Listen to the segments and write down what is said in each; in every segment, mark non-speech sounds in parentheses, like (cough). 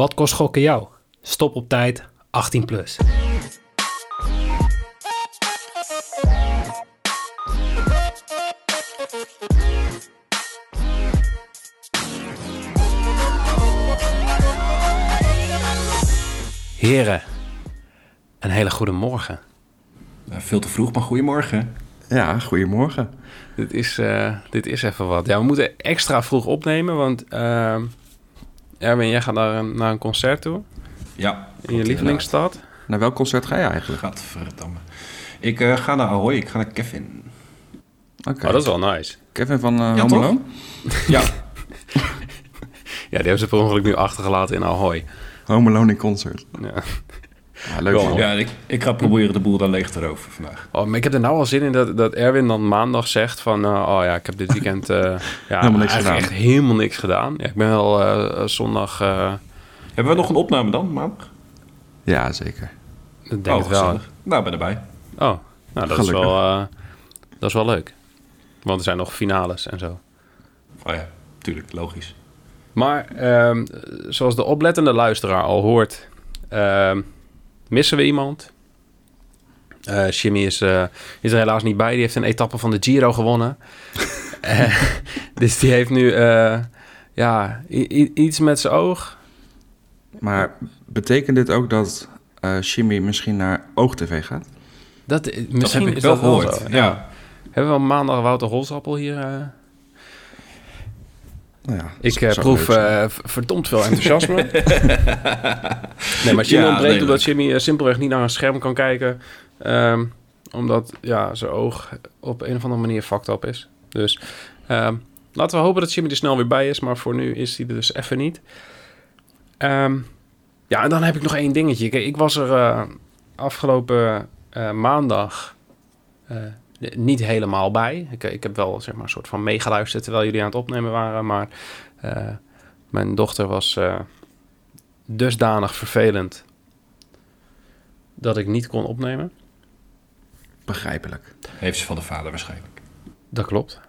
Wat kost gokken jou? Stop op tijd, 18 plus. Heren, een hele goede morgen. Nou, veel te vroeg, maar goedemorgen. Ja, goedemorgen. Dit is, eh, dit is even wat. Ja, we moeten extra vroeg opnemen, want uh, Erwin, jij gaat naar een, naar een concert toe Ja. in je lievelingsstad. Naar welk concert ga je eigenlijk? Gadverdamme. Ik eh, ga naar Ahoy, ik ga naar Kevin. Oké. Oh, dat is wel nice. Kevin van uh, Ja, Home toch? Alone? (laughs) Ja. Ja, die hebben ze per ongeluk nu achtergelaten in Ahoy. Home Alone in concert. Ja. Ja, leuk Wel. man. ja, ik, ik ga proberen de boel dan leeg te roven vandaag. Oh, maar ik heb er nou al zin in dat, dat Erwin dan maandag zegt van... eh, oh ja, ik heb dit weekend eh, ja, Helemaal niks gedaan. echt helemaal niks gedaan. Ja, ik ben wel eh, zondag... eh, Hebben we nog een opname dan, maandag? Ja, zeker. ik denk oh, het wel. gezellig. Nou, ben erbij. Oh, nou dat is, wel, eh, dat is wel leuk. Want er zijn nog finales en zo. Oh ja, tuurlijk, logisch. Maar ehm, zoals de oplettende luisteraar al hoort, ehm, missen we iemand. Eh Jimmy is, eh, is er helaas niet bij. Die heeft een etappe van de Giro gewonnen. (laughs) Eh, dus die heeft nu eh, ja, iets met zijn oog. Maar betekent dit ook dat eh Jimmy misschien naar OogTV gaat? Dat, misschien dat heb ik is wel gehoord. Ja. Hebben we maandag Wouter Holsappel hier? Nou ja, Ik eh, proef eh, verdomd veel enthousiasme. (laughs) nee, maar Jimmy Ja, ontbreekt nee, omdat Jimmy eh, simpelweg niet naar een scherm kan kijken. Ehm, omdat ja, zijn oog op een of andere manier fucked up is. Dus ehm, laten we hopen dat Jimmy er snel weer bij is. Maar voor nu is hij er dus even niet. Ehm, ja, en dan heb ik nog één dingetje. Kijk, ik was er eh, afgelopen eh, maandag eh, niet helemaal bij. Ik, ik heb wel zeg maar, een soort van meegeluisterd terwijl jullie aan het opnemen waren. Maar eh, mijn dochter was eh, dusdanig vervelend dat ik niet kon opnemen. Begrijpelijk. Heeft ze van de vader waarschijnlijk. Dat klopt.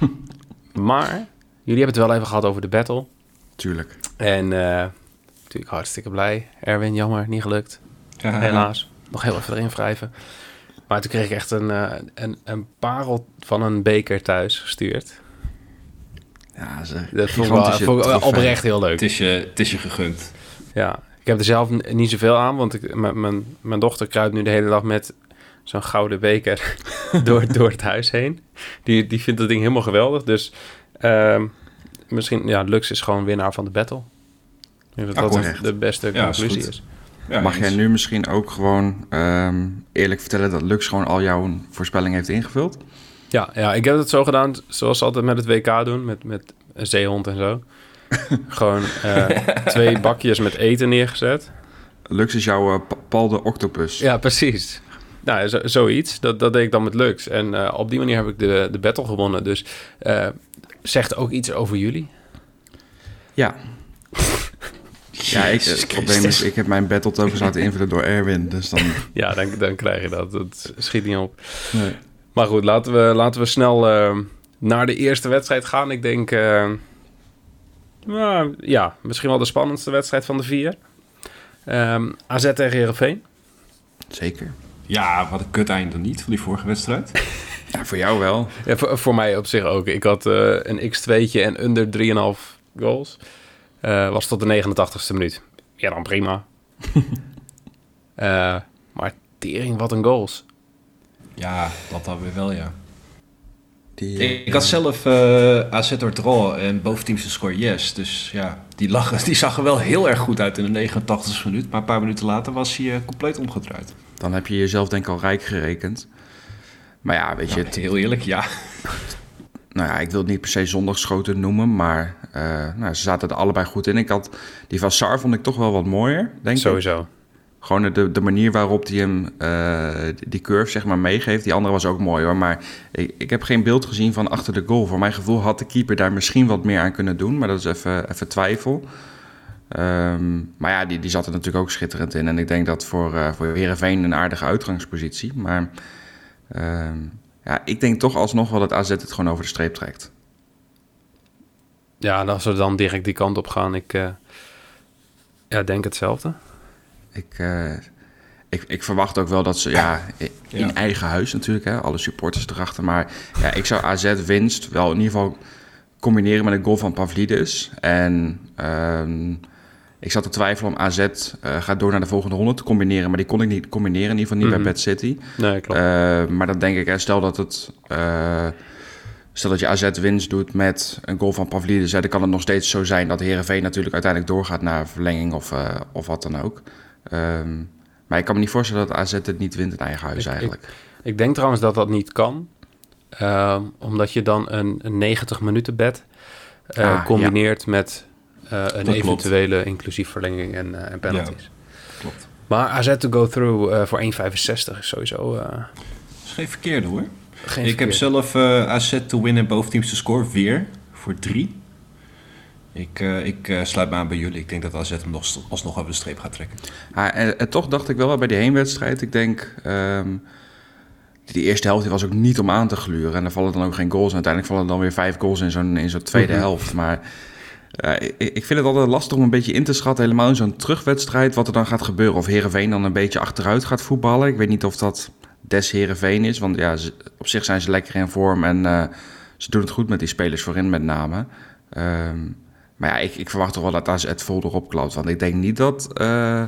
(laughs) maar jullie hebben het wel even gehad over de battle. Tuurlijk. En eh, natuurlijk hartstikke blij. Erwin, jammer, niet gelukt. Ja, Helaas. Nog heel even erin wrijven. Maar toen kreeg ik echt een, eh, een, een parel van een beker thuis gestuurd. Ja, ze Dat vond ik wel, oprecht heel leuk. Het, is je, het is je gegund. Ja, ik heb er zelf niet zoveel aan, want ik, mijn- mijn, dochter kruipt nu de hele dag met zo'n gouden beker (laughs) door, door het huis heen. Die, die vindt dat ding helemaal geweldig. Dus ehm, misschien, ja, Lux is gewoon winnaar van de battle. Ik denk dat dat de beste Ja, is conclusie is. Ja, Mag jij nu misschien ook gewoon ehm, eerlijk vertellen dat Lux gewoon al jouw voorspelling heeft ingevuld? Ja, ja, ik heb het zo gedaan, zoals ze altijd met het WK doen, met, met een zeehond en zo. (laughs) gewoon eh, twee bakjes met eten neergezet. Lux is jouw Paul de Octopus. Ja, precies. Nou, zo, zoiets. Dat, dat deed ik dan met Lux. En eh, op die manier heb ik de, de battle gewonnen. Dus eh, zegt ook iets over jullie. Ja. (laughs) Ja, ik, het probleem is, ik heb mijn battletoken laten (laughs) invullen door Erwin. Dus dan... Ja, dan, dan krijg je dat. Dat schiet niet op. Nee. Maar goed, laten we, laten we snel eh, naar de eerste wedstrijd gaan. Ik denk, eh, nou, ja, misschien wel de spannendste wedstrijd van de vier. Ehm, AZ tegen Heerenveen. Zeker. Ja, wat een kut einde niet van die vorige wedstrijd. (laughs) Ja, voor jou wel. Ja, voor, voor mij op zich ook. Ik had eh, een x2'tje en onder 3,5 goals. Eh, was tot de 89ste minuut. Ja, dan prima. (laughs) Eh, maar tering, wat een goals. Ja, dat dan weer wel, ja. Die, eh, Ik, ik had zelf eh AZ door draw en boventeamse score yes. Dus ja, die, lag, (laughs) die zag er wel heel erg goed uit in de 89e minuut. Maar een paar minuten later was hij eh, compleet omgedraaid. Dan heb je jezelf denk ik al rijk gerekend. Maar ja, weet je, het- heel eerlijk, ja. (laughs) nou ja, ik wil het niet per se zondagschoten noemen, maar eh, nou, ze zaten er allebei goed in. Ik had, die van Sar vond ik toch wel wat mooier, denk ik. Sowieso. Gewoon de, de manier waarop hij hem eh, die- curve zeg maar meegeeft. Die andere was ook mooi hoor, maar ik, ik heb geen beeld gezien van achter de goal. Voor mijn gevoel had de keeper daar misschien wat meer aan kunnen doen, maar dat is even, even twijfel. Ehm, maar ja, die, die zat er natuurlijk ook schitterend in. En ik denk dat voor, eh voor Heerenveen een aardige uitgangspositie. Maar ehm, ja, ik denk toch alsnog wel dat AZ het gewoon over de streep trekt. Ja, en als we dan direct die kant op gaan. Ik, eh, Ja, denk hetzelfde. Ik, eh, ik, ik verwacht ook wel dat ze, ja, in Ja. eigen huis natuurlijk, hè, alle supporters erachter. Maar ja, ik zou AZ winst wel in ieder geval combineren met een goal van Pavlidis. En ehm, ik zat te twijfelen om AZ eh, gaat door naar de volgende ronde te combineren. Maar die kon ik niet combineren, in ieder geval niet Mhm. bij Bad City. Nee, klopt. Eh, maar dan denk ik, hè, stel dat het... eh, Stel dat je AZ winst doet met een goal van Pavlidis, hè, dan kan het nog steeds zo zijn dat Herenveen natuurlijk uiteindelijk doorgaat naar verlenging of, of wat dan ook. Ehm, maar ik kan me niet voorstellen dat AZ het niet wint in eigen huis Ik- eigenlijk. Ik denk trouwens dat dat niet kan. Ehm, omdat je dan een, een 90 minuten bed Ah, combineert met een klopt. eventuele inclusief verlenging en, eh, en penalties. Klopt. Maar AZ to go through eh, voor 1,65 is sowieso eh, Dat is geen verkeerde hoor. geen ik heb zelf eh AZ to win en boventeams te score weer voor drie. Ik, eh, ik eh, sluit me aan bij jullie. Ik denk dat AZ hem nog, alsnog over de streep gaat trekken. Ah, en, en toch dacht ik wel bij die heenwedstrijd, ik denk, ehm, die eerste helft die was ook niet om aan te gluren. En er vallen dan ook geen goals. En uiteindelijk vallen er dan weer vijf goals in zo'n, in zo'n tweede Mhm. helft. Maar eh, ik, vind het altijd lastig om een beetje in te schatten, helemaal in zo'n terugwedstrijd, wat er dan gaat gebeuren. Of Herenveen dan een beetje achteruit gaat voetballen. Ik weet niet of dat des Herenveen is, want ja, op zich zijn ze lekker in vorm en eh, ze doen het goed met die spelers voorin met name. Ehm, maar ja, ik, ik verwacht toch wel dat het vol erop klapt. Want ik denk niet dat, eh,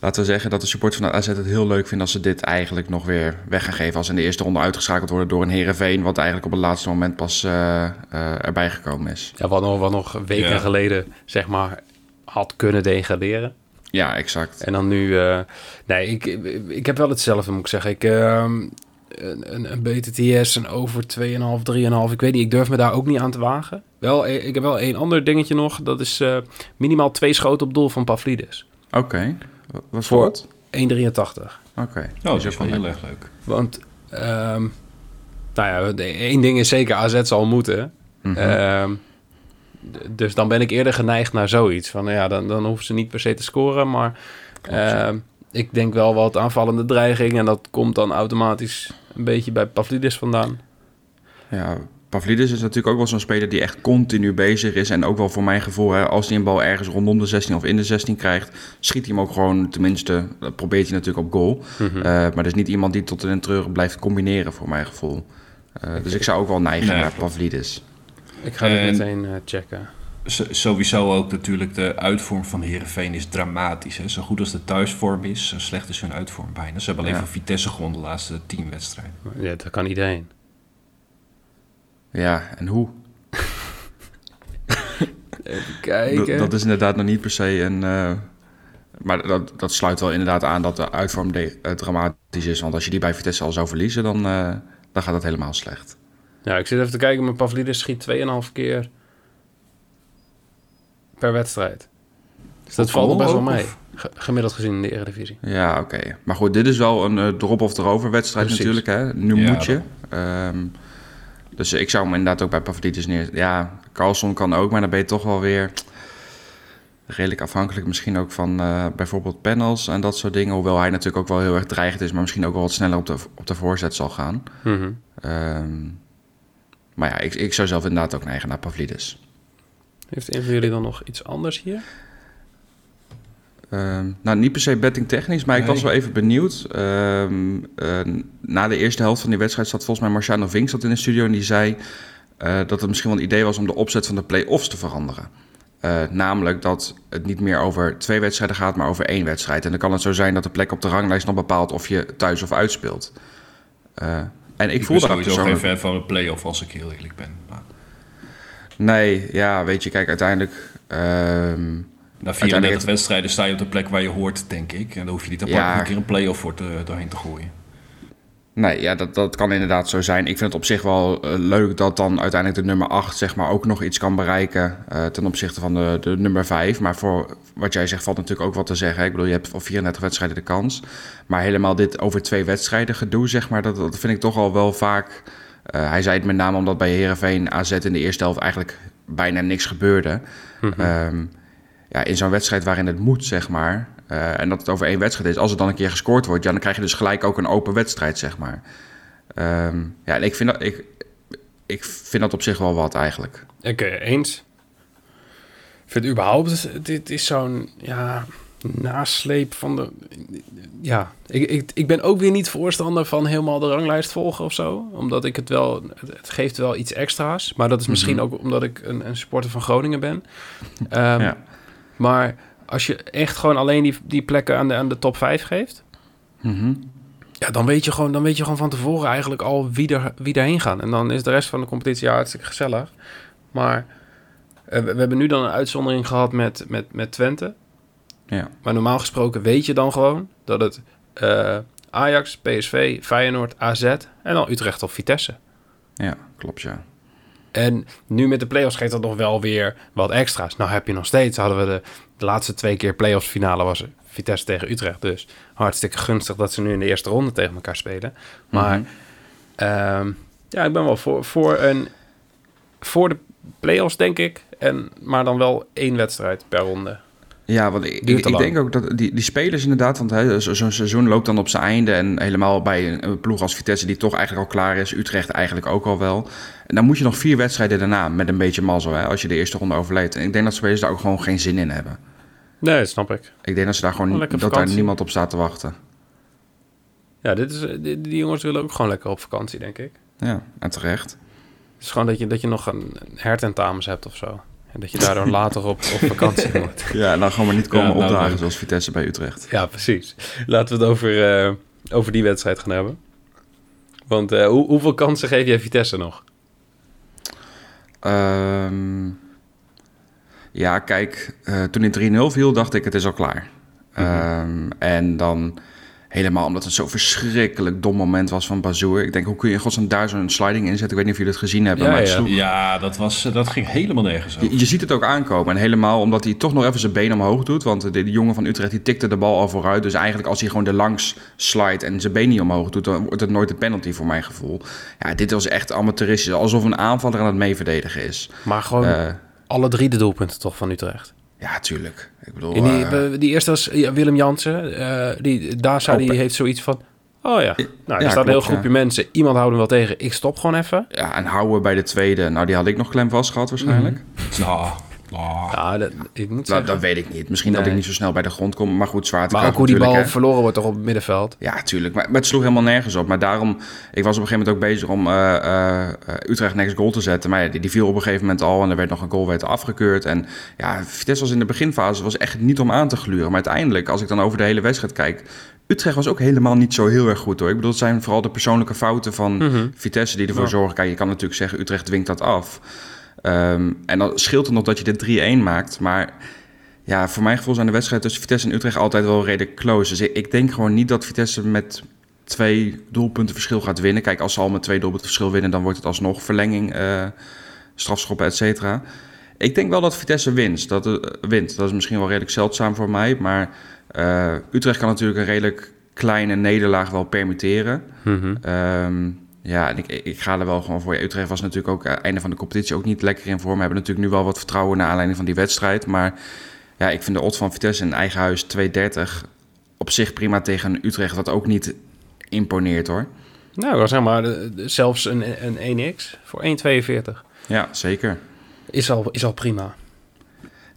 laten we zeggen, dat de supporters van AZ het heel leuk vinden als ze dit eigenlijk nog weer weg gaan geven. Als ze in de eerste ronde uitgeschakeld worden door een Herenveen, wat eigenlijk op het laatste moment pas eh, eh, erbij gekomen is. Ja, wat nog, wat nog weken Ja. geleden, zeg maar, had kunnen degraderen. Ja, exact. En dan nu... eh, nee, ik, ik heb wel hetzelfde, moet ik zeggen. Ik, ehm, een, een, een BTTS, een over 2,5, 3,5. Ik weet niet, ik durf me daar ook niet aan te wagen. Wel, ik heb wel één ander dingetje nog. Dat is eh, minimaal twee schoten op doel van Pavlidis. Oké. Wat Voor- voor het? 1,83. Oké. Oh, dat is ook wel heel erg leuk. Want, ehm, nou ja, de- één ding is zeker, AZ zal moeten. Mhm. Ehm, dus dan ben ik eerder geneigd naar zoiets. Van ja, dan, dan hoeven ze niet per se te scoren. Maar ehm, ik denk wel wat aanvallende dreiging. En dat komt dan automatisch een beetje bij Pavlidis vandaan. Ja, Pavlidis is natuurlijk ook wel zo'n speler die echt continu bezig is. En ook wel voor mijn gevoel, hè, als hij een bal ergens rondom de 16 of in de 16 krijgt, schiet hij hem ook gewoon, tenminste, dat probeert hij natuurlijk op goal. Mhm. Eh, maar er is niet iemand die tot in een treuren blijft combineren, voor mijn gevoel. Eh, dus ik zou ook wel neigen Nee, naar. Pavlidis. Ik ga dit En- meteen eh, checken. Sowieso ook natuurlijk de uitvorm van Herenveen is dramatisch. Hè? Zo goed als de thuisvorm is, zo slecht is hun uitvorm bijna. Ze hebben alleen Ja. van Vitesse gewonnen de laatste tien wedstrijden. Ja, dat kan iedereen. Ja, en hoe? Even (laughs) kijken. Dat, dat is inderdaad nog niet per se een... eh, maar dat, dat sluit wel inderdaad aan dat de uitvorm de, eh, dramatisch is. Want als je die bij Vitesse al zou verliezen, dan, eh, dan gaat dat helemaal slecht. Ja, ik zit even te kijken. Mijn Pavlidis schiet 2,5 keer per wedstrijd. Dus dat valt nog best wel mee. Gemiddeld gezien in de Eredivisie. Ja, oké. Maar goed, dit is wel een eh, drop of erover wedstrijd Precies. natuurlijk. Hè? Nu Ja, moet je. Ehm, dus ik zou hem inderdaad ook bij Pavlidis neer... Ja, Carlson kan ook, maar dan ben je toch wel weer... Redelijk afhankelijk misschien ook van eh, bijvoorbeeld panels en dat soort dingen. Hoewel hij natuurlijk ook wel heel erg dreigend is, maar misschien ook wel wat sneller op de, op de voorzet zal gaan. Mhm. Ehm, maar ja, ik, ik zou zelf inderdaad ook neigen naar Pavlidis. Heeft een van jullie dan nog iets anders hier? Ehm, nou, niet per se betting technisch, maar ik was wel even benieuwd. Ehm, eh, na de eerste helft van die wedstrijd zat volgens mij Marciano Vink zat in de studio en die zei eh, dat het misschien wel een idee was om de opzet van de play-offs te veranderen. Eh, namelijk dat het niet meer over twee wedstrijden gaat, maar over één wedstrijd. En dan kan het zo zijn dat de plek op de ranglijst nog bepaalt of je thuis of uitspeelt. En ik, Ik voel daar geen persoonlijk... fan van een play-off als ik heel eerlijk ben. Maar Nee, ja, weet je, kijk, uiteindelijk... ehm, na 34 Uiteindelijk- wedstrijden sta je op de plek waar je hoort, denk ik. En dan hoef je niet apart Ja. nog een keer een play-off voor te, doorheen te gooien. Nee, ja, dat, dat kan inderdaad zo zijn. Ik vind het op zich wel eh, leuk dat dan uiteindelijk de nummer 8 zeg maar, ook nog iets kan bereiken eh, ten opzichte van de, de nummer 5. Maar voor wat jij zegt valt natuurlijk ook wat te zeggen. Ik bedoel, je hebt voor 34 wedstrijden de kans. Maar helemaal dit over twee wedstrijden gedoe, zeg maar, dat, dat vind ik toch al wel vaak... eh, hij zei het met name omdat bij Herenveen AZ in de eerste helft eigenlijk bijna niks gebeurde. Ehm, ja, in zo'n wedstrijd waarin het moet, zeg maar. eh, en dat het over één wedstrijd is. Als er dan een keer gescoord wordt, ja, dan krijg je dus gelijk ook een open wedstrijd, zeg maar. Ehm, ja, en ik vind, dat, ik, ik vind dat op zich wel wat eigenlijk. Oké, eens. vind überhaupt, dit is zo'n ja, nasleep van de... Ja, ik, ik, ik ben ook weer niet voorstander van helemaal de ranglijst volgen of zo. Omdat ik het wel... Het geeft wel iets extra's. Maar dat is misschien Mhm. ook omdat ik een, een supporter van Groningen ben. Ehm, Ja. Maar als je echt gewoon alleen die, die plekken aan de, aan de top 5 geeft... Mhm. Ja, dan weet je gewoon, dan weet je gewoon van tevoren eigenlijk al wie, er, wie daarheen gaan. En dan is de rest van de competitie ja, hartstikke gezellig. Maar eh, we, we hebben nu dan een uitzondering gehad met, met, met Twente. Ja. Maar normaal gesproken weet je dan gewoon dat het eh, Ajax, PSV, Feyenoord, AZ en dan Utrecht of Vitesse. ja, klopt ja. En nu met de play-offs geeft dat nog wel weer wat extra's. Nou heb je nog steeds, hadden we de, de laatste twee keer play-offs finale was Vitesse tegen Utrecht. Dus hartstikke gunstig dat ze nu in de eerste ronde tegen elkaar spelen. Maar Mhm. ehm, ja, ik ben wel voor, voor, een, voor de play-offs denk ik. En, maar dan wel één wedstrijd per ronde. Ja, want ik, ik, denk ook dat die, die spelers inderdaad, want zo'n seizoen loopt dan op zijn einde en helemaal bij een, ploeg als Vitesse die toch eigenlijk al klaar is, Utrecht eigenlijk ook al wel. En dan moet je nog vier wedstrijden daarna met een beetje mazzel, hè, als je de eerste ronde overleeft. En ik denk dat spelers daar ook gewoon geen zin in hebben. Nee, dat snap ik. Ik denk dat ze daar gewoon dat daar niemand op staat te wachten. Ja, dit is, die, die jongens willen ook gewoon lekker op vakantie, denk ik. Ja, en terecht. Het is gewoon dat je, dat je nog een, een hertentamens hebt of zo. En dat je daardoor later op, op (laughs) vakantie moet. Ja, dan gewoon maar niet komen Ja, nou, opdagen leuk. zoals Vitesse bij Utrecht. Ja, precies. Laten we het over, eh, over die wedstrijd gaan hebben. Want eh, hoe, hoeveel kansen geef jij Vitesse nog? Ehm, ja, kijk, eh, toen in 3-0 viel, dacht ik het is al klaar. Ehm, en dan helemaal omdat het zo'n verschrikkelijk dom moment was van Bazoer. Ik denk, hoe kun je in godsnaam daar zo'n sliding inzetten? Ik weet niet of jullie het gezien hebben, Ja, maar het ja. sloeg- Ja, dat, was, eh, dat ging helemaal nergens over. Je, je ziet het ook aankomen. En helemaal omdat hij toch nog even zijn been omhoog doet. Want de, die jongen van Utrecht die tikte de bal al vooruit. Dus eigenlijk als hij gewoon er langs slide en zijn been niet omhoog doet... dan wordt het nooit een penalty voor mijn gevoel. Ja, dit was echt amateuristisch. Alsof een aanvaller aan het meeverdedigen is. Maar gewoon Eh, alle drie de doelpunten toch van Utrecht. Ja, tuurlijk. Ik bedoel... In die, eh, die eerste was Willem Jansen. eh die, Daza Oh, die heeft zoiets van... Oh ja, nou, er staat een heel groepje mensen. Iemand houdt hem wel tegen. Ik stop gewoon even. ja, en houden bij de tweede. Nou, die had ik nog klem vast gehad waarschijnlijk. Nou, nou. Ja, dat, ik moet Nou, dat weet ik niet. Misschien dat ik niet zo snel bij de grond kom. Maar goed, zwaartekracht maar ook hoe die bal hè. verloren wordt toch op het middenveld. Ja, tuurlijk. Maar, maar het sloeg helemaal nergens op. Maar daarom, ik was op een gegeven moment ook bezig om eh, eh, Utrecht next goal te zetten. Maar ja, die, die viel op een gegeven moment al en er werd nog een goal werd afgekeurd. En ja, Vitesse was in de beginfase was echt niet om aan te gluren. Maar uiteindelijk, als ik dan over de hele wedstrijd kijk... Utrecht was ook helemaal niet zo heel erg goed hoor. Ik bedoel, het zijn vooral de persoonlijke fouten van Mhm. Vitesse die ervoor Ja. zorgen. Kijk, je kan natuurlijk zeggen, Utrecht dwingt dat af. Ehm, en dan scheelt het nog dat je de 3-1 maakt. Maar ja, voor mijn gevoel zijn de wedstrijden tussen Vitesse en Utrecht altijd wel redelijk close. Dus ik, ik denk gewoon niet dat Vitesse met twee doelpunten verschil gaat winnen. Kijk, als ze al met twee doelpunten verschil winnen, dan wordt het alsnog verlenging, eh, strafschoppen, et cetera. Ik denk wel dat Vitesse wint. Dat, eh, wint. Dat is misschien wel redelijk zeldzaam voor mij. Maar eh, Utrecht kan natuurlijk een redelijk kleine nederlaag wel permitteren. Ehm, ja, en ik, ik ga er wel gewoon voor. Ja, Utrecht was natuurlijk ook eh, einde van de competitie ook niet lekker in vorm. We hebben natuurlijk nu wel wat vertrouwen naar aanleiding van die wedstrijd. Maar ja, ik vind de odds van Vitesse in eigen huis 2,30 op zich prima tegen Utrecht. Wat ook niet imponeert hoor. Nou, zeg maar, zelfs een, een 1x voor 1,42 Ja, zeker. is al, is al prima.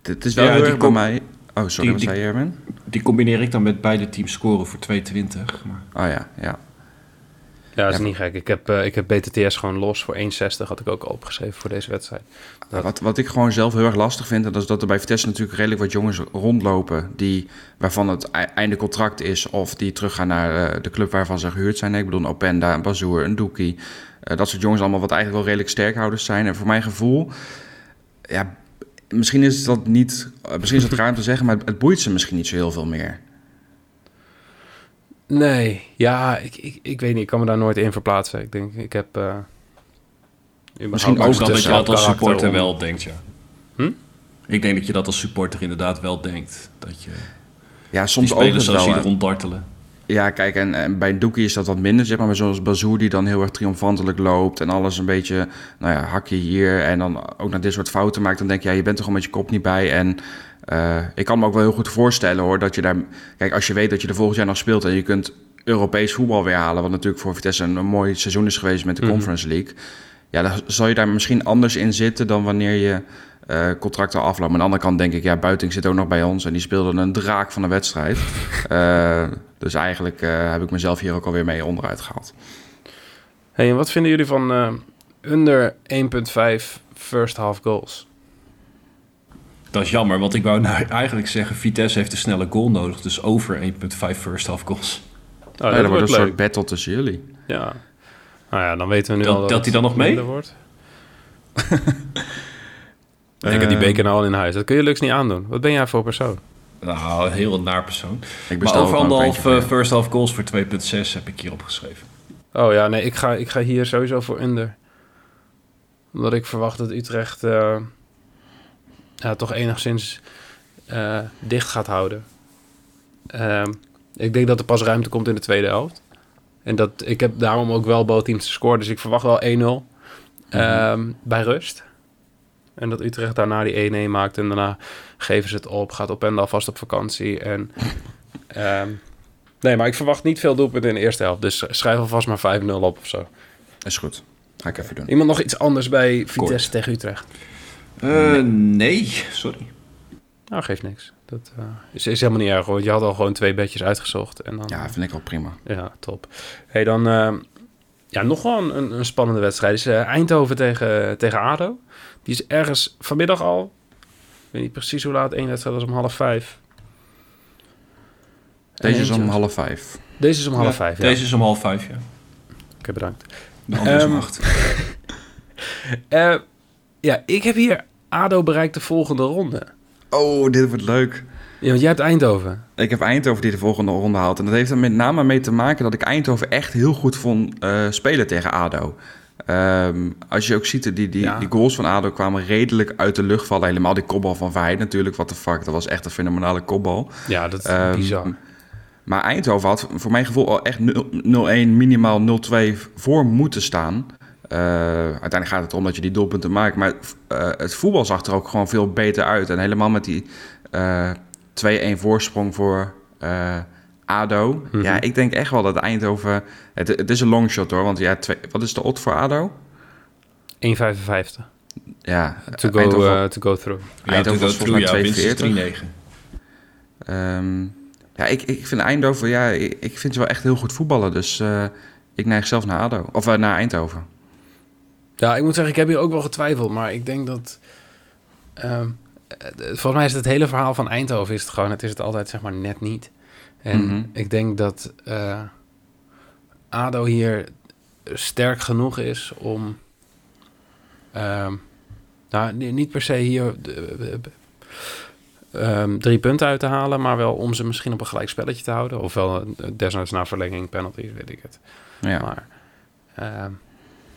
Het is wel Ja, heel die erg bij kom- mij... Oh, sorry, die- wat zei je, Erwin? Die combineer ik dan met beide teams scoren voor 2,20. Maar Oh ja, ja. Ja, dat is Ja. niet gek. Ik heb, eh, ik heb BTTS gewoon los voor 1,60 had ik ook al opgeschreven voor deze wedstrijd. Wat, wat ik gewoon zelf heel erg lastig vind, en dat is dat er bij Vitesse natuurlijk redelijk wat jongens rondlopen die, waarvan het ei- einde contract is, of die teruggaan naar eh, de club waarvan ze gehuurd zijn. Ik bedoel, een Openda, een Bazoer, een Doekie. Eh, dat soort jongens allemaal wat eigenlijk wel redelijk sterkhouders zijn. En voor mijn gevoel, ja, misschien is dat niet, misschien is het raar om te zeggen, maar het, het boeit ze misschien niet zo heel veel meer. Nee, ja, ik, ik, ik weet niet. Ik kan me daar nooit in verplaatsen. Ik denk, ik heb... eh überhaupt Misschien ook ook te dat je dat als supporter om- wel denkt, ja. Hm? Ik denk dat je dat als supporter inderdaad wel denkt. Dat je Ja, die soms ook spelers zoals wel. die hè. er ronddartelen. Ja, kijk, en, en bij Doekie is dat wat minder, zeg maar. Maar zoals Bazoer die dan heel erg triomfantelijk loopt... en alles een beetje, nou ja, hakje hier... en dan ook naar dit soort fouten maakt... dan denk je, ja, je bent er gewoon met je kop niet bij. En eh, ik kan me ook wel heel goed voorstellen, hoor... dat je daar... Kijk, als je weet dat je er volgend jaar nog speelt... en je kunt Europees voetbal weer halen... wat natuurlijk voor Vitesse een, een mooi seizoen is geweest met de Mhm. Conference League... ja, dan zal je daar misschien anders in zitten dan wanneer je uh, contract al afloopt. Maar aan de andere kant denk ik, ja, Buiting zit ook nog bij ons en die speelde een draak van de wedstrijd. Uh, (laughs) dus eigenlijk uh, heb ik mezelf hier ook alweer mee onderuit gehaald. Hey, en wat vinden jullie van under 1.5 first half goals? Dat is jammer, want ik wou nou eigenlijk zeggen... Vitesse heeft een snelle goal nodig, dus over 1.5 first half goals. Oh, dat, ja, dat wordt een leuk. soort battle tussen jullie. Ja. Nou ja, dan weten we nu dat, al... Telt hij dan nog mee? Wordt. (laughs) ik heb die beker nou al in huis. Dat kun je luks niet aandoen. Wat ben jij voor persoon? Nou, een heel naar persoon. Ik maar over anderhalf uh, first half goals voor 2.6 heb ik hier opgeschreven. Oh ja, nee, ik ga, ik ga hier sowieso voor under. Omdat ik verwacht dat Utrecht uh, ja, toch enigszins uh, dicht gaat houden. Ehm, ik denk dat er pas ruimte komt in de tweede helft. En dat, ik heb daarom ook wel bootteams te scoren. Dus ik verwacht wel 1-0 mm -hmm. bij rust. En dat Utrecht daarna die 1-1 maakt. En daarna geven ze het op. Gaat op en alvast op vakantie. En, um, (laughs) nee, maar ik verwacht niet veel doelpunten in de eerste helft. Dus schrijf alvast maar 5-0 op of zo. Is goed. Ga ik even doen. Iemand nog iets anders bij Vitesse tegen Utrecht? Uh, nee, sorry. Nou, geeft niks. Dat uh, is, is, helemaal niet erg hoor. Je had al gewoon twee bedjes uitgezocht. En dan, ja, vind ik wel prima. Ja, top. hey, dan uh, ja, nog wel een, een spannende wedstrijd. Is uh, Eindhoven tegen, tegen ADO. Die is ergens vanmiddag al. Ik weet niet precies hoe laat. Eén wedstrijd was om half vijf. Deze is om half vijf. Deze is om half vijf, ja. Deze is om half vijf, ja. Oké, bedankt. De andere um, acht. uh, (laughs) ja, ik heb hier ADO bereikt de volgende ronde. Oh, dit wordt leuk. Ja, want jij hebt Eindhoven. Ik heb Eindhoven die de volgende ronde haalt. En dat heeft er met name mee te maken dat ik Eindhoven echt heel goed vond uh, spelen tegen ADO. Um, als je ook ziet, die, die, ja. die goals van ADO kwamen redelijk uit de lucht vallen. Helemaal die kopbal van Verheid natuurlijk, wat de fuck. Dat was echt een fenomenale kopbal. Ja, dat is um, bizar. Maar Eindhoven had voor mijn gevoel al echt 0-1, minimaal 0-2 voor moeten staan. Uh, uiteindelijk gaat het om dat je die doelpunten maakt. Maar uh, het voetbal zag er ook gewoon veel beter uit. En helemaal met die uh, 2-1 voorsprong voor ADO. Mm -hmm. Ja, ik denk echt wel dat Eindhoven... Het, het is een longshot hoor, want ja, twee, wat is de odd voor ADO? 1,55. Ja, to go, uh, to go through. Ja, Eindhoven was volgens mij 2,40. Um, ja, ik, ik vind Eindhoven, ja, ik, ik vind ze wel echt heel goed voetballen. Dus uh, ik neig zelf naar ADO, of uh, naar Eindhoven. Ja, ik moet zeggen, ik heb hier ook wel getwijfeld, maar ik denk dat... Um, volgens mij is het, het hele verhaal van Eindhoven is het gewoon, het is het altijd zeg maar net niet. En mm -hmm. ik denk dat uh, ADO hier sterk genoeg is om... Uh, nou, niet per se hier um, drie punten uit te halen... maar wel om ze misschien op een gelijk spelletje te houden. Ofwel desnoods naar verlenging, penalties, weet ik het. Ja. Maar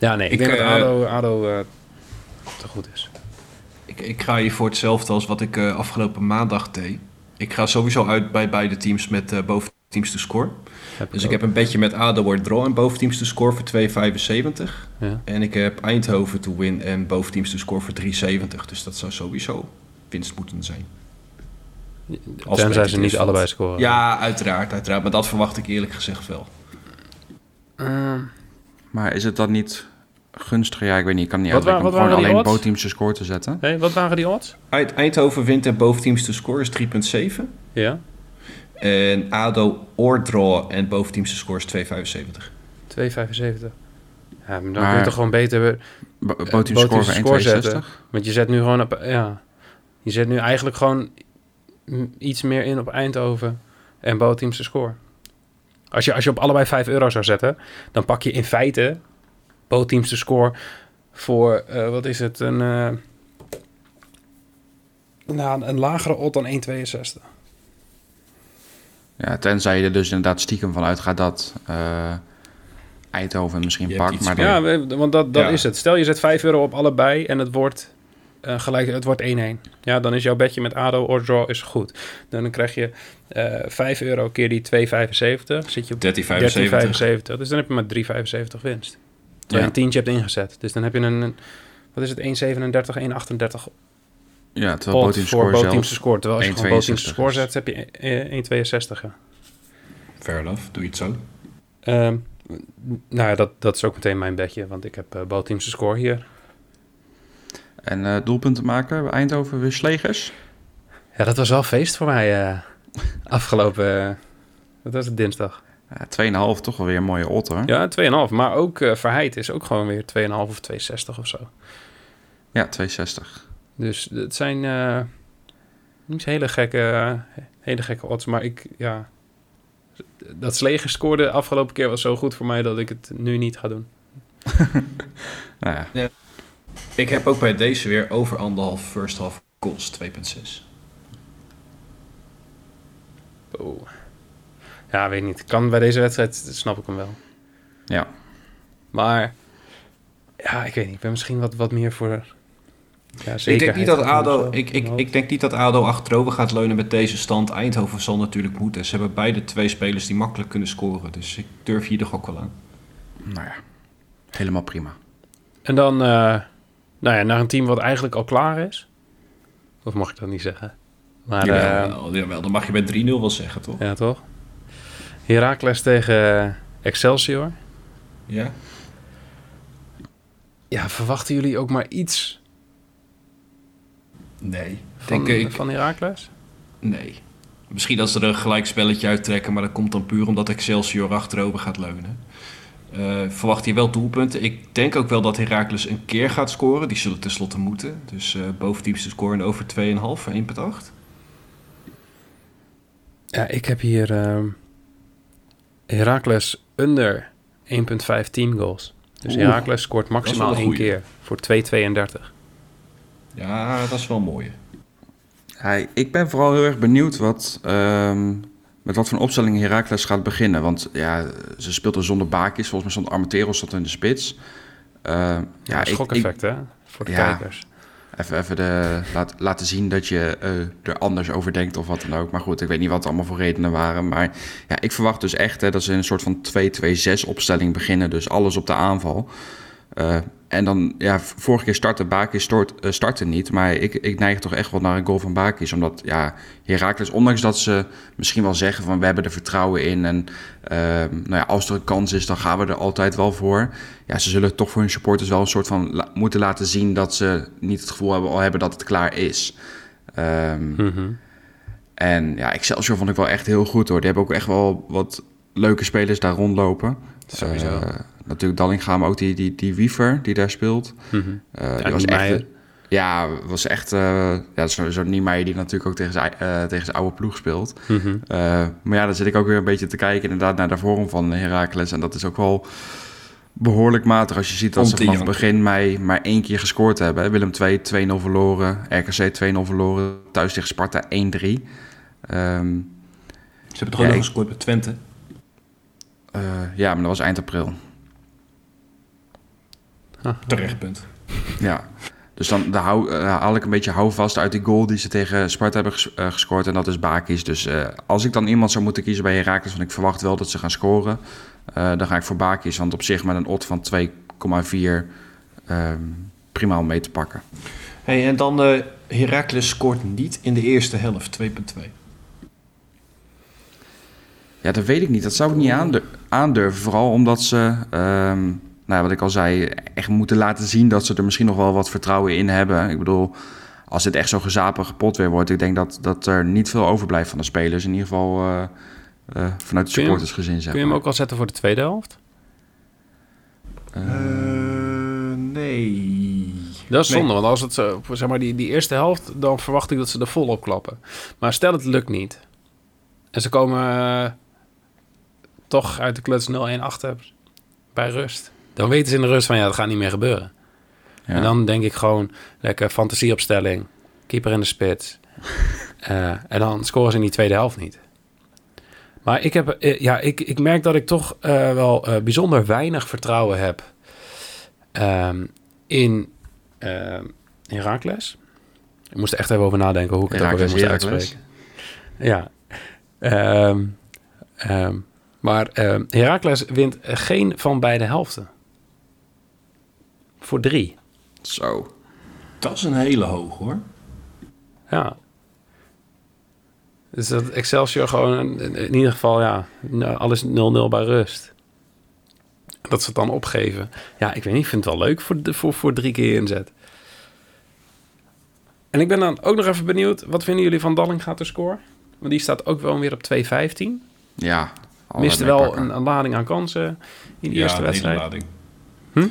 ja, nee, ik, ik denk uh, dat ADO, ADO uh, te goed is. Ik, ik ga hier voor hetzelfde als wat ik uh, afgelopen maandag deed. Ik ga sowieso uit bij beide teams met uh, boventeams te score. Heb dus ik, ik heb een beetje met ADO wordt draw en boventeams te score voor 2,75. Ja. En ik heb Eindhoven to win en boventeams te score voor 3,70. Dus dat zou sowieso winst moeten zijn. Als Tenzij ze niet allebei scoren. Ja, uiteraard, uiteraard. Maar dat verwacht ik eerlijk gezegd wel. Uh, maar is het dan niet gunstiger? Ja, ik weet niet. Ik kan niet wat uitleggen om gewoon alleen boventeams te score te zetten. Hey, wat waren die odds? Eindhoven wint en boventeams te score is 3,7. Ja. En ADO or draw en boventeams te score is 2,75. 2,75. Ja, maar dan maar kun je toch gewoon beter... Boventeams uh, score voor 1,62. Zetten. Want je zet nu gewoon op... Ja, je zet nu eigenlijk gewoon iets meer in op Eindhoven en boventeams te score. Als je, als je op allebei 5 euro zou zetten, dan pak je in feite bootteams te score voor, uh, wat is het, een, uh, nou, een lagere odd dan 1,62. Ja, tenzij je er dus inderdaad stiekem van uitgaat dat uh, Eindhoven misschien pakt. Maar ja, want dat, dat ja. is het. Stel je zet 5 euro op allebei en het wordt uh, gelijk, het wordt 1-1. Ja, dan is jouw bedje met ADO or draw is goed. Dan krijg je uh, 5 euro keer die 2,75. Zit je op 13,75. Dus dan heb je maar 3,75 winst. Terwijl ja. je een tientje hebt ingezet. Dus dan heb je een, wat is het, 1,37, 1,38 ja, terwijl Boteams voor. Terwijl als je gewoon Boteams score zet, heb je 1,62. Ja. Fair enough, doe je het zo. Um, nou ja, dat, dat is ook meteen mijn bedje, want ik heb uh, bootteams score hier. En uh, doelpunten maken Eindhoven weer Slegers? Ja, dat was wel feest voor mij uh, (laughs) afgelopen... dat was het dinsdag. Ja, 2,5 toch wel weer een mooie otter. Ja, 2,5. Maar ook uh, Verheid is ook gewoon weer 2,5 of 2,60 of zo. Ja, 2,60. Dus het zijn uh, niet hele gekke, hele gekke odds. Maar ik, ja... Dat Sleger scoorde de afgelopen keer was zo goed voor mij dat ik het nu niet ga doen. (laughs) nou ja. ja. Ik heb ook bij deze weer over anderhalf first half goals 2,6. Oh. Ja, weet niet. Kan bij deze wedstrijd, snap ik hem wel. Ja. Maar, ja, ik weet niet. Ik ben misschien wat, wat meer voor... Ja, ik, denk niet dat ADO, ik, ik, ik denk niet dat ADO achterover gaat leunen met deze stand. Eindhoven zal natuurlijk moeten. Ze hebben beide twee spelers die makkelijk kunnen scoren. Dus ik durf hier toch ook wel aan. Nou ja, helemaal prima. En dan, uh, nou ja, naar een team wat eigenlijk al klaar is. Of mag ik dat niet zeggen? Maar, jawel, uh, jawel, dan mag je bij 3-0 wel zeggen, toch? Ja, toch? Heracles tegen Excelsior. Ja. Ja, verwachten jullie ook maar iets? Nee. Van, denk ik, van Heracles? Nee. Misschien dat ze er een gelijk spelletje uittrekken, maar dat komt dan puur omdat Excelsior achterover gaat leunen. Uh, verwacht je wel doelpunten. Ik denk ook wel dat Heracles een keer gaat scoren. Die zullen tenslotte moeten. Dus uh, scoren over 2,5, 1,8. Ja, ik heb hier uh, Heracles under 1,5 team goals. Dus Heracles scoort maximaal één keer voor 2,32. Ja, dat is wel mooi. Ja, ik ben vooral heel erg benieuwd wat, um, met wat voor een opstelling Heracles gaat beginnen. Want ja, ze speelt er zonder baakjes. Volgens mij stond Armenteros tot in de spits. Uh, ja, ja schokeffect hè, voor de ja, kijkers. Even, even de, laat, laten zien dat je uh, er anders over denkt of wat dan ook. Maar goed, ik weet niet wat allemaal voor redenen waren. Maar ja, ik verwacht dus echt hè, dat ze in een soort van 2-2-6 opstelling beginnen. Dus alles op de aanval. Uh, en dan, ja, vorige keer startte Bakis stort, uh, startte niet. Maar ik, ik neig toch echt wel naar een goal van Bakis. Omdat, ja, Herakles, ondanks dat ze misschien wel zeggen van we hebben er vertrouwen in. En uh, nou ja, als er een kans is, dan gaan we er altijd wel voor. Ja, ze zullen toch voor hun supporters wel een soort van la moeten laten zien dat ze niet het gevoel hebben, al hebben dat het klaar is. Um, mm -hmm. En ja, Excelsior vond ik wel echt heel goed hoor. Die hebben ook echt wel wat leuke spelers daar rondlopen. Sowieso. Uh, natuurlijk Dallinga, maar ook die, die, die Wiever die daar speelt. Mm -hmm. uh, die was echt, ja, was echt... Uh, ja, sowieso Niemeyer die natuurlijk ook tegen zijn, uh, tegen zijn oude ploeg speelt. Mm -hmm. maar ja, dan zit ik ook weer een beetje te kijken inderdaad naar de vorm van Heracles. En dat is ook wel behoorlijk matig als je ziet dat Om ze vanaf het begin mei maar één keer gescoord hebben. Willem 2 2-0 verloren, RKC 2-0 verloren, thuis tegen Sparta 1-3. Um, ze hebben toch ja, ook nog gescoord bij Twente? Uh, ja, maar dat was eind april. Terecht punt. Ja, dus dan, dan hou, uh, haal ik een beetje houvast uit die goal die ze tegen Sparta hebben ges uh, gescoord. En dat is Bakis. Dus uh, als ik dan iemand zou moeten kiezen bij Herakles, want ik verwacht wel dat ze gaan scoren. dan ga ik voor Bakis. Want op zich met een odd van 2,4 um, prima om mee te pakken. Hey, en dan Herakles scoort niet in de eerste helft, 2,2. Ja, dat weet ik niet. Dat zou ik niet aandurven. aandurven vooral omdat ze... Um, nou, wat ik al zei, echt moeten laten zien dat ze er misschien nog wel wat vertrouwen in hebben. Ik bedoel, als het echt zo gezapig kapot weer wordt, ik denk dat, dat er niet veel overblijft van de spelers. In ieder geval uh, uh, vanuit de supporters gezien. Zeg kun je hem ook al zetten voor de tweede helft? Uh, nee. Dat is zonde, nee. want als het zo, zeg maar die, die eerste helft, dan verwacht ik dat ze er volop klappen. Maar stel het lukt niet. En ze komen toch uit de kluts 0-1 achter bij rust. Dan weten ze in de rust van ja, dat gaat niet meer gebeuren. Ja. En dan denk ik gewoon lekker fantasieopstelling, keeper in de spits. uh, (laughs) en dan scoren ze in die tweede helft niet. Maar ik, heb, uh, ja, ik, ik merk dat ik toch uh, wel bijzonder weinig vertrouwen heb um, in Herakles. Ik moest er echt even over nadenken hoe ik het ook weer moest uitspreken. Ja. Um, um, maar Herakles wint geen van beide helften voor drie. Zo. Dat is een hele hoog hoor. Ja. Dus dat Excelsior gewoon in, ieder geval, ja, alles 0-0 bij rust. dat ze het dan opgeven. Ja, ik weet niet, ik vind het wel leuk voor, de, voor, voor drie keer inzet. En ik ben dan ook nog even benieuwd, wat vinden jullie van Dalling gaat de score? Want die staat ook wel weer op 2,15. Ja. Miste wel een, een, lading aan kansen in de ja, eerste wedstrijd. Lading. Hm?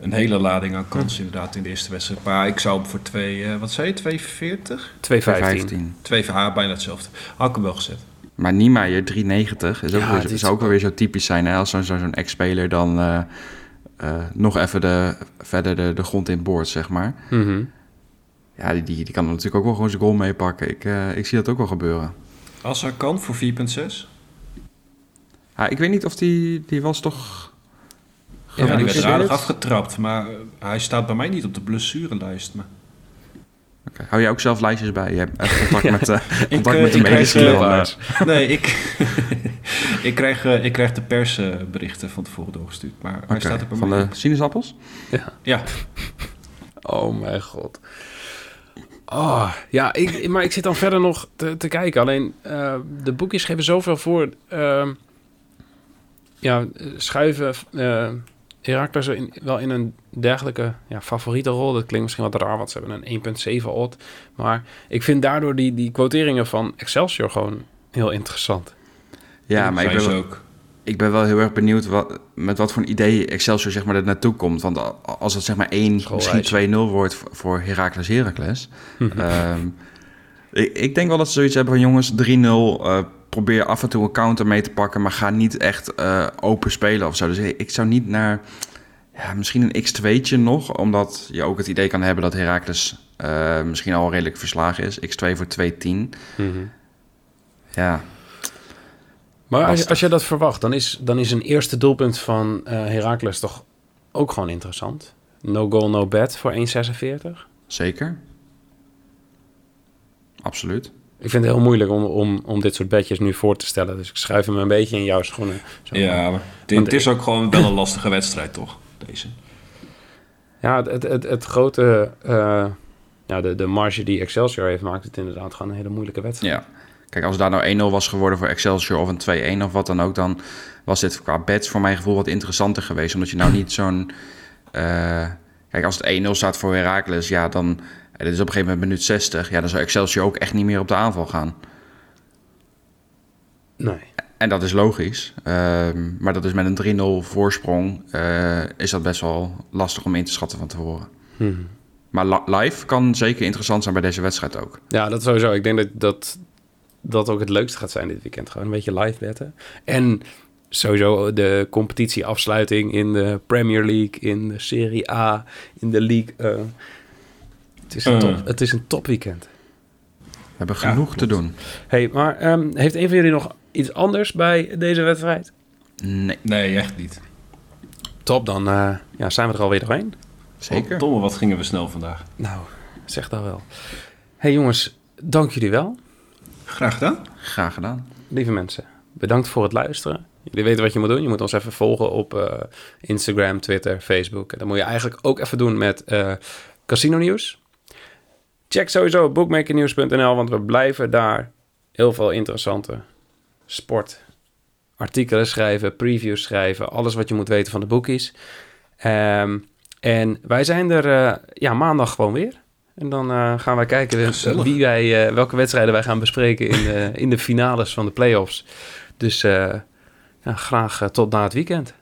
Een hele lading aan kansen inderdaad in de eerste wedstrijd. Maar ik zou hem voor 2, uh, wat zei je, 2,40? 2,15. 2, ah, bijna hetzelfde. Had ik hem wel gezet. Maar Niemeyer 3,90 is ook, Ja, weer, zou ook is wel weer zo typisch zijn. Hè? Als zo'n ex-speler dan eh, eh, nog even de, verder de, de grond in boord, zeg maar. Mhm. Ja, die, die, die kan er natuurlijk ook wel gewoon zijn goal meepakken. Ik, eh, ik zie dat ook wel gebeuren. Als hij kan voor 4,6. Ja, ik weet niet of die, die was toch... Ja, die werd aardig afgetrapt. Maar uh, hij staat bij mij niet op de blessurelijst. Maar... Oké. Hou je ook zelf lijstjes bij? Je hebt echt contact Ja. (laughs) met, uh, contact eh, met de medische eh, uh, (laughs) Nee, ik, (laughs) ik, krijg, uh, ik krijg de persberichten van tevoren doorgestuurd. Maar hij staat er bij Van mij. de sinaasappels? Ja, Oh mijn god. Oh, ja, ik, maar ik zit dan verder nog te, te kijken. Alleen, eh, de boekjes geven zoveel voor. ehm, ja, schuiven uh, Herakles in, wel in een dergelijke ja, favoriete rol. Dat klinkt misschien wat raar, want ze hebben een 1.7 odd. Maar ik vind daardoor die, die quoteringen van Excelsior gewoon heel interessant. Ja, maar ik ben, wel, ook. ik ben wel heel erg benieuwd wat, met wat voor een idee Excelsior zeg maar, er naartoe komt. Want als het zeg maar 1, Schoolreisje. misschien 2-0 wordt voor- voor Heracles Heracles. Mhm. Ehm, ik, ik denk wel dat ze zoiets hebben van jongens, 3-0. eh, probeer af en toe een counter mee te pakken, maar ga niet echt eh, open spelen of zo. Dus ik zou niet naar ja, misschien een x2'tje nog, omdat je ook het idee kan hebben dat Heracles eh, misschien al redelijk verslagen is. x2 voor 2-10. Mhm. Ja, Maar als, als je dat verwacht, dan is, dan is een eerste doelpunt van eh Heracles toch ook gewoon interessant. No goal, no bet voor 1,46. zeker. Absoluut. Ik vind het heel moeilijk om, om, om dit soort bedjes nu voor te stellen. Dus ik schuif hem een beetje in jouw schoenen. Zo. Ja, maar het, is ook gewoon wel een lastige wedstrijd, toch? Deze. Ja, het, het, het, het grote... eh, ja, de, de marge die Excelsior heeft, maakt het inderdaad gewoon een hele moeilijke wedstrijd. Ja. Kijk, als daar nou 1-0 was geworden voor Excelsior of een 2-1 of wat dan ook, dan was dit qua bets voor mijn gevoel wat interessanter geweest. Omdat je nou niet zo'n... eh, kijk, als het 1-0 staat voor Heracles, ja, dan... en dit is op een gegeven moment minuut 60. Ja, dan zou Excelsior ook echt niet meer op de aanval gaan. Nee. En dat is logisch. Ehm, maar dat is met een 3-0 voorsprong... eh, is dat best wel lastig om in te schatten van tevoren. Mhm. Maar li- live kan zeker interessant zijn bij deze wedstrijd ook. Ja, dat sowieso. Ik denk dat, dat dat ook het leukste gaat zijn dit weekend. Gewoon een beetje live betten. En sowieso de competitieafsluiting in de Premier League, in de Serie A, in de League. eh. Het, is een Eh. top, het is een topweekend. We hebben Ja, genoeg te doen. Hey, maar ehm, heeft een van jullie nog iets anders bij deze wedstrijd? Nee, Nee, echt niet. Top, dan eh, ja, zijn we er alweer doorheen. zeker. Domme, wat gingen we snel vandaag. Nou, zeg dat wel. Hey jongens, dank jullie wel. Graag gedaan. Graag gedaan. Lieve mensen, bedankt voor het luisteren. Jullie weten wat je moet doen. Je moet ons even volgen op eh, Instagram, Twitter, Facebook. En dat moet je eigenlijk ook even doen met eh, Casino Nieuws. Check sowieso bookmakernieuws.nl, want we blijven daar heel veel interessante sportartikelen schrijven, previews schrijven, alles wat je moet weten van de bookies. Ehm, en wij zijn er eh, ja, maandag gewoon weer. En dan eh, gaan wij kijken wie wij, eh, welke wedstrijden wij gaan bespreken in de, in de finales van de playoffs. Dus ja, graag tot na het weekend.